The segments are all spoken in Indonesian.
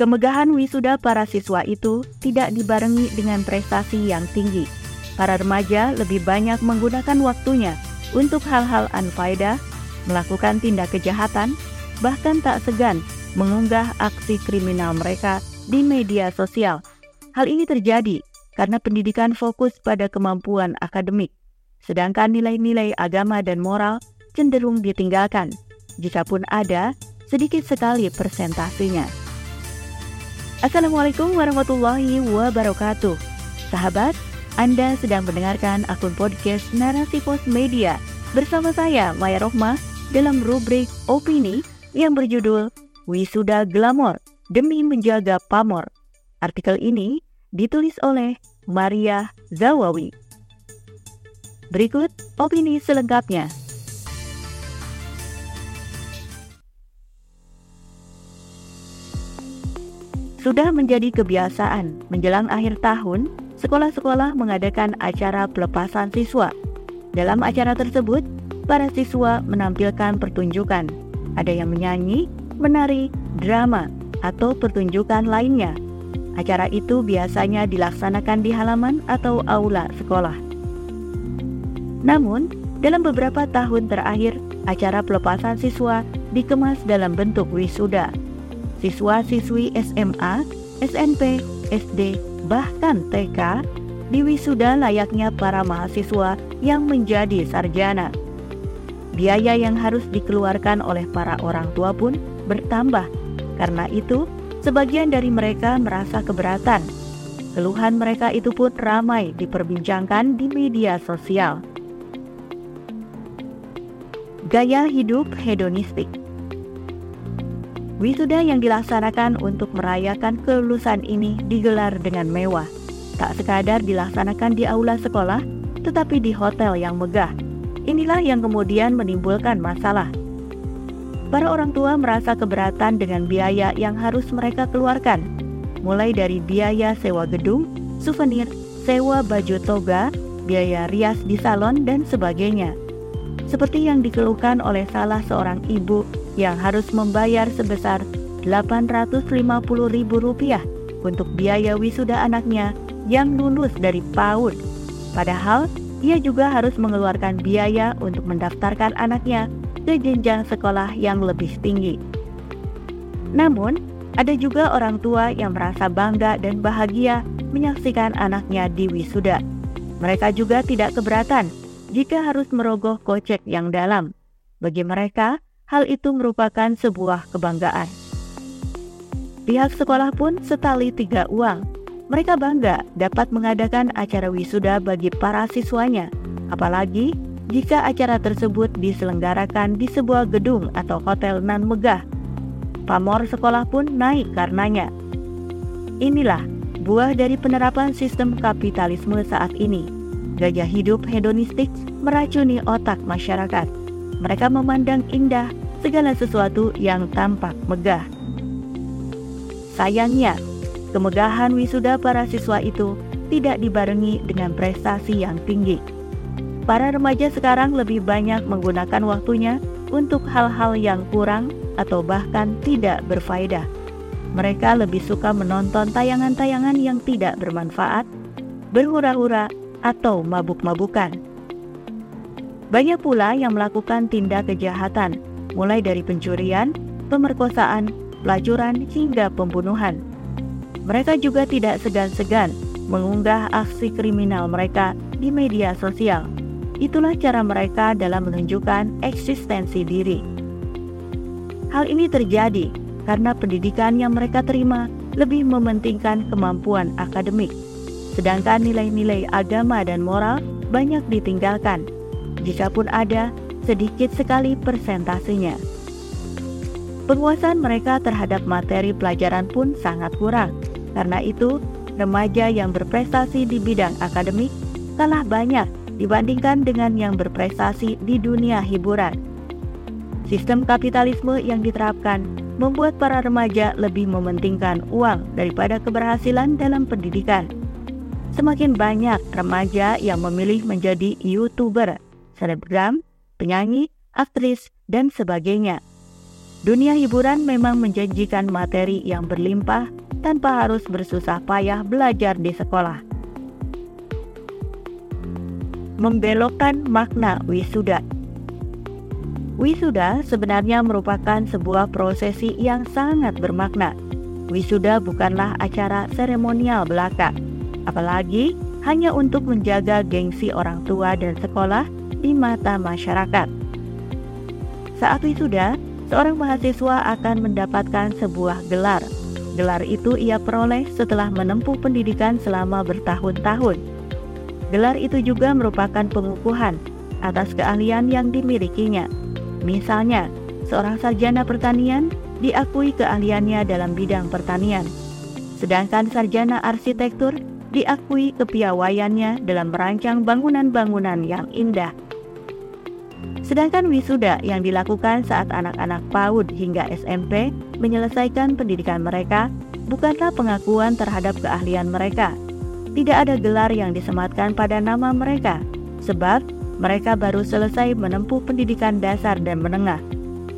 kemegahan wisuda para siswa itu tidak dibarengi dengan prestasi yang tinggi. Para remaja lebih banyak menggunakan waktunya untuk hal-hal anfaedah, melakukan tindak kejahatan, bahkan tak segan mengunggah aksi kriminal mereka di media sosial. Hal ini terjadi karena pendidikan fokus pada kemampuan akademik, sedangkan nilai-nilai agama dan moral cenderung ditinggalkan. Jikapun ada, sedikit sekali persentasenya. Assalamualaikum warahmatullahi wabarakatuh. Sahabat, Anda sedang mendengarkan akun podcast Narasi Pos Media bersama saya Maya Rohmah dalam rubrik opini yang berjudul Wisuda Glamor demi menjaga pamor. Artikel ini ditulis oleh Maria Zawawi. Berikut opini selengkapnya. Sudah menjadi kebiasaan menjelang akhir tahun, sekolah-sekolah mengadakan acara pelepasan siswa. Dalam acara tersebut, para siswa menampilkan pertunjukan. Ada yang menyanyi, menari, drama, atau pertunjukan lainnya. Acara itu biasanya dilaksanakan di halaman atau aula sekolah. Namun, dalam beberapa tahun terakhir, acara pelepasan siswa dikemas dalam bentuk wisuda siswa-siswi SMA, SMP, SD, bahkan TK diwisuda layaknya para mahasiswa yang menjadi sarjana. Biaya yang harus dikeluarkan oleh para orang tua pun bertambah. Karena itu, sebagian dari mereka merasa keberatan. Keluhan mereka itu pun ramai diperbincangkan di media sosial. Gaya hidup hedonistik Wisuda yang dilaksanakan untuk merayakan kelulusan ini digelar dengan mewah. Tak sekadar dilaksanakan di aula sekolah, tetapi di hotel yang megah. Inilah yang kemudian menimbulkan masalah. Para orang tua merasa keberatan dengan biaya yang harus mereka keluarkan, mulai dari biaya sewa gedung, souvenir, sewa baju toga, biaya rias di salon, dan sebagainya. Seperti yang dikeluhkan oleh salah seorang ibu yang harus membayar sebesar Rp850.000 untuk biaya wisuda anaknya yang lulus dari PAUD. Padahal, ia juga harus mengeluarkan biaya untuk mendaftarkan anaknya ke jenjang sekolah yang lebih tinggi. Namun, ada juga orang tua yang merasa bangga dan bahagia menyaksikan anaknya di wisuda. Mereka juga tidak keberatan jika harus merogoh kocek yang dalam. Bagi mereka, hal itu merupakan sebuah kebanggaan. Pihak sekolah pun setali tiga uang. Mereka bangga dapat mengadakan acara wisuda bagi para siswanya, apalagi jika acara tersebut diselenggarakan di sebuah gedung atau hotel nan megah. Pamor sekolah pun naik karenanya. Inilah buah dari penerapan sistem kapitalisme saat ini. Gaya hidup hedonistik meracuni otak masyarakat. Mereka memandang indah segala sesuatu yang tampak megah. Sayangnya, kemegahan wisuda para siswa itu tidak dibarengi dengan prestasi yang tinggi. Para remaja sekarang lebih banyak menggunakan waktunya untuk hal-hal yang kurang atau bahkan tidak berfaedah. Mereka lebih suka menonton tayangan-tayangan yang tidak bermanfaat, berhura-hura, atau mabuk-mabukan. Banyak pula yang melakukan tindak kejahatan, mulai dari pencurian, pemerkosaan, pelacuran, hingga pembunuhan. Mereka juga tidak segan-segan mengunggah aksi kriminal mereka di media sosial. Itulah cara mereka dalam menunjukkan eksistensi diri. Hal ini terjadi karena pendidikan yang mereka terima lebih mementingkan kemampuan akademik, sedangkan nilai-nilai agama dan moral banyak ditinggalkan jikapun ada sedikit sekali persentasenya. Penguasaan mereka terhadap materi pelajaran pun sangat kurang. Karena itu, remaja yang berprestasi di bidang akademik kalah banyak dibandingkan dengan yang berprestasi di dunia hiburan. Sistem kapitalisme yang diterapkan membuat para remaja lebih mementingkan uang daripada keberhasilan dalam pendidikan. Semakin banyak remaja yang memilih menjadi YouTuber selebgram, penyanyi, aktris, dan sebagainya. Dunia hiburan memang menjanjikan materi yang berlimpah tanpa harus bersusah payah belajar di sekolah. Membelokkan makna wisuda. Wisuda sebenarnya merupakan sebuah prosesi yang sangat bermakna. Wisuda bukanlah acara seremonial belaka, apalagi hanya untuk menjaga gengsi orang tua dan sekolah di mata masyarakat. Saat wisuda, seorang mahasiswa akan mendapatkan sebuah gelar. Gelar itu ia peroleh setelah menempuh pendidikan selama bertahun-tahun. Gelar itu juga merupakan pengukuhan atas keahlian yang dimilikinya. Misalnya, seorang sarjana pertanian diakui keahliannya dalam bidang pertanian, sedangkan sarjana arsitektur diakui kepiawaiannya dalam merancang bangunan-bangunan yang indah. Sedangkan wisuda yang dilakukan saat anak-anak PAUD hingga SMP menyelesaikan pendidikan mereka bukanlah pengakuan terhadap keahlian mereka. Tidak ada gelar yang disematkan pada nama mereka, sebab mereka baru selesai menempuh pendidikan dasar dan menengah.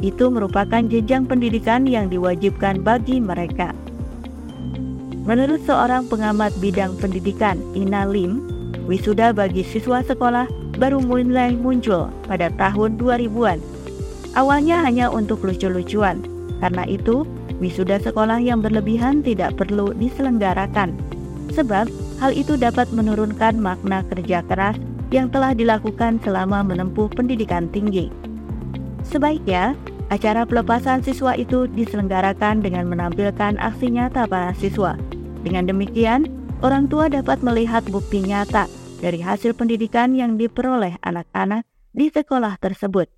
Itu merupakan jenjang pendidikan yang diwajibkan bagi mereka. Menurut seorang pengamat bidang pendidikan, Ina Lim, wisuda bagi siswa sekolah baru mulai muncul pada tahun 2000-an. Awalnya hanya untuk lucu-lucuan, karena itu wisuda sekolah yang berlebihan tidak perlu diselenggarakan. Sebab hal itu dapat menurunkan makna kerja keras yang telah dilakukan selama menempuh pendidikan tinggi. Sebaiknya, acara pelepasan siswa itu diselenggarakan dengan menampilkan aksi nyata para siswa. Dengan demikian, orang tua dapat melihat bukti nyata dari hasil pendidikan yang diperoleh anak-anak di sekolah tersebut.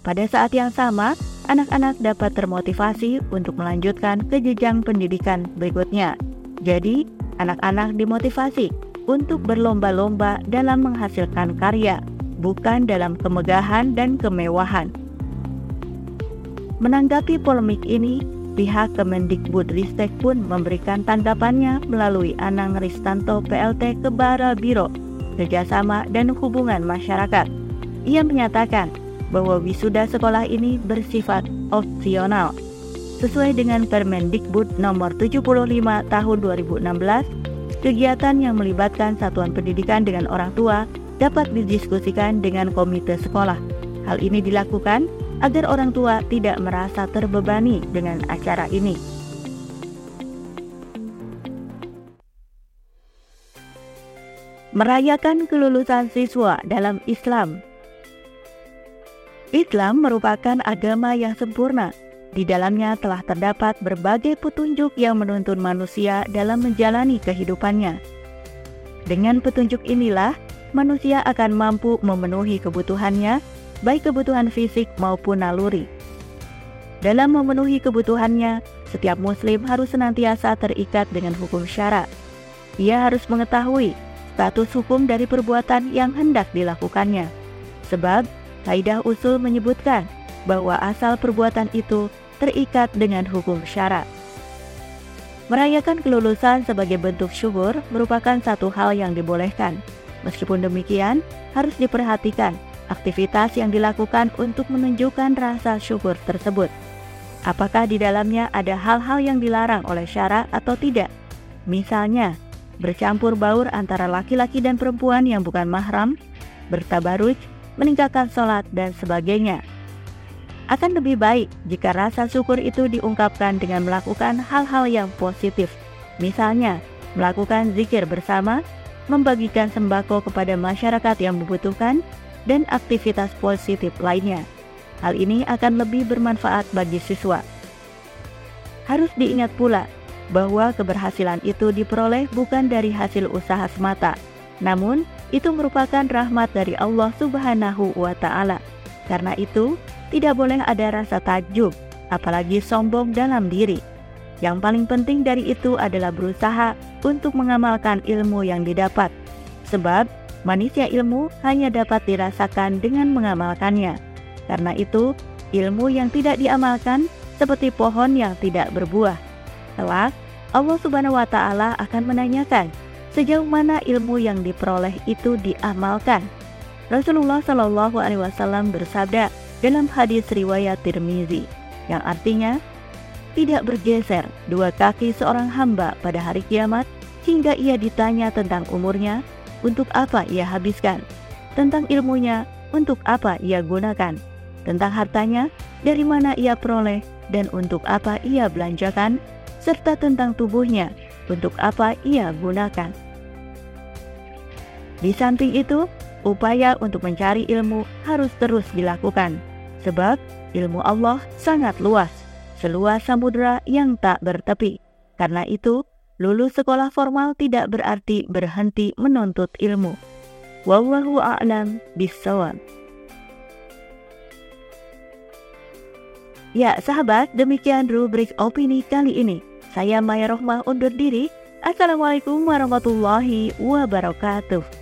Pada saat yang sama, anak-anak dapat termotivasi untuk melanjutkan ke jenjang pendidikan berikutnya. Jadi, anak-anak dimotivasi untuk berlomba-lomba dalam menghasilkan karya, bukan dalam kemegahan dan kemewahan. Menanggapi polemik ini, Pihak Kemendikbudristek pun memberikan tanggapannya melalui Anang Ristanto PLT Kebara Biro, Kerjasama dan Hubungan Masyarakat. Ia menyatakan bahwa wisuda sekolah ini bersifat opsional. Sesuai dengan Permendikbud nomor 75 tahun 2016, kegiatan yang melibatkan satuan pendidikan dengan orang tua dapat didiskusikan dengan komite sekolah. Hal ini dilakukan agar orang tua tidak merasa terbebani dengan acara ini. Merayakan kelulusan siswa dalam Islam Islam merupakan agama yang sempurna. Di dalamnya telah terdapat berbagai petunjuk yang menuntun manusia dalam menjalani kehidupannya. Dengan petunjuk inilah, manusia akan mampu memenuhi kebutuhannya baik kebutuhan fisik maupun naluri. Dalam memenuhi kebutuhannya, setiap muslim harus senantiasa terikat dengan hukum syara. Ia harus mengetahui status hukum dari perbuatan yang hendak dilakukannya. Sebab, kaidah usul menyebutkan bahwa asal perbuatan itu terikat dengan hukum syara. Merayakan kelulusan sebagai bentuk syukur merupakan satu hal yang dibolehkan. Meskipun demikian, harus diperhatikan aktivitas yang dilakukan untuk menunjukkan rasa syukur tersebut. Apakah di dalamnya ada hal-hal yang dilarang oleh syara atau tidak? Misalnya, bercampur baur antara laki-laki dan perempuan yang bukan mahram, bertabaruj, meninggalkan sholat, dan sebagainya. Akan lebih baik jika rasa syukur itu diungkapkan dengan melakukan hal-hal yang positif. Misalnya, melakukan zikir bersama, membagikan sembako kepada masyarakat yang membutuhkan, dan aktivitas positif lainnya. Hal ini akan lebih bermanfaat bagi siswa. Harus diingat pula bahwa keberhasilan itu diperoleh bukan dari hasil usaha semata, namun itu merupakan rahmat dari Allah Subhanahu wa Ta'ala. Karena itu, tidak boleh ada rasa takjub, apalagi sombong dalam diri. Yang paling penting dari itu adalah berusaha untuk mengamalkan ilmu yang didapat, sebab Manisnya ilmu hanya dapat dirasakan dengan mengamalkannya. Karena itu, ilmu yang tidak diamalkan seperti pohon yang tidak berbuah. Kelak, Allah Subhanahu wa taala akan menanyakan sejauh mana ilmu yang diperoleh itu diamalkan. Rasulullah Shallallahu alaihi wasallam bersabda dalam hadis riwayat Tirmizi, yang artinya tidak bergeser dua kaki seorang hamba pada hari kiamat hingga ia ditanya tentang umurnya, untuk apa ia habiskan, tentang ilmunya, untuk apa ia gunakan, tentang hartanya, dari mana ia peroleh, dan untuk apa ia belanjakan, serta tentang tubuhnya, untuk apa ia gunakan. Di samping itu, upaya untuk mencari ilmu harus terus dilakukan, sebab ilmu Allah sangat luas seluas samudera yang tak bertepi. Karena itu, lulus sekolah formal tidak berarti berhenti menuntut ilmu. Wallahu a'lam bishawab. Ya, sahabat, demikian rubrik opini kali ini. Saya Maya Rohmah undur diri. Assalamualaikum warahmatullahi wabarakatuh.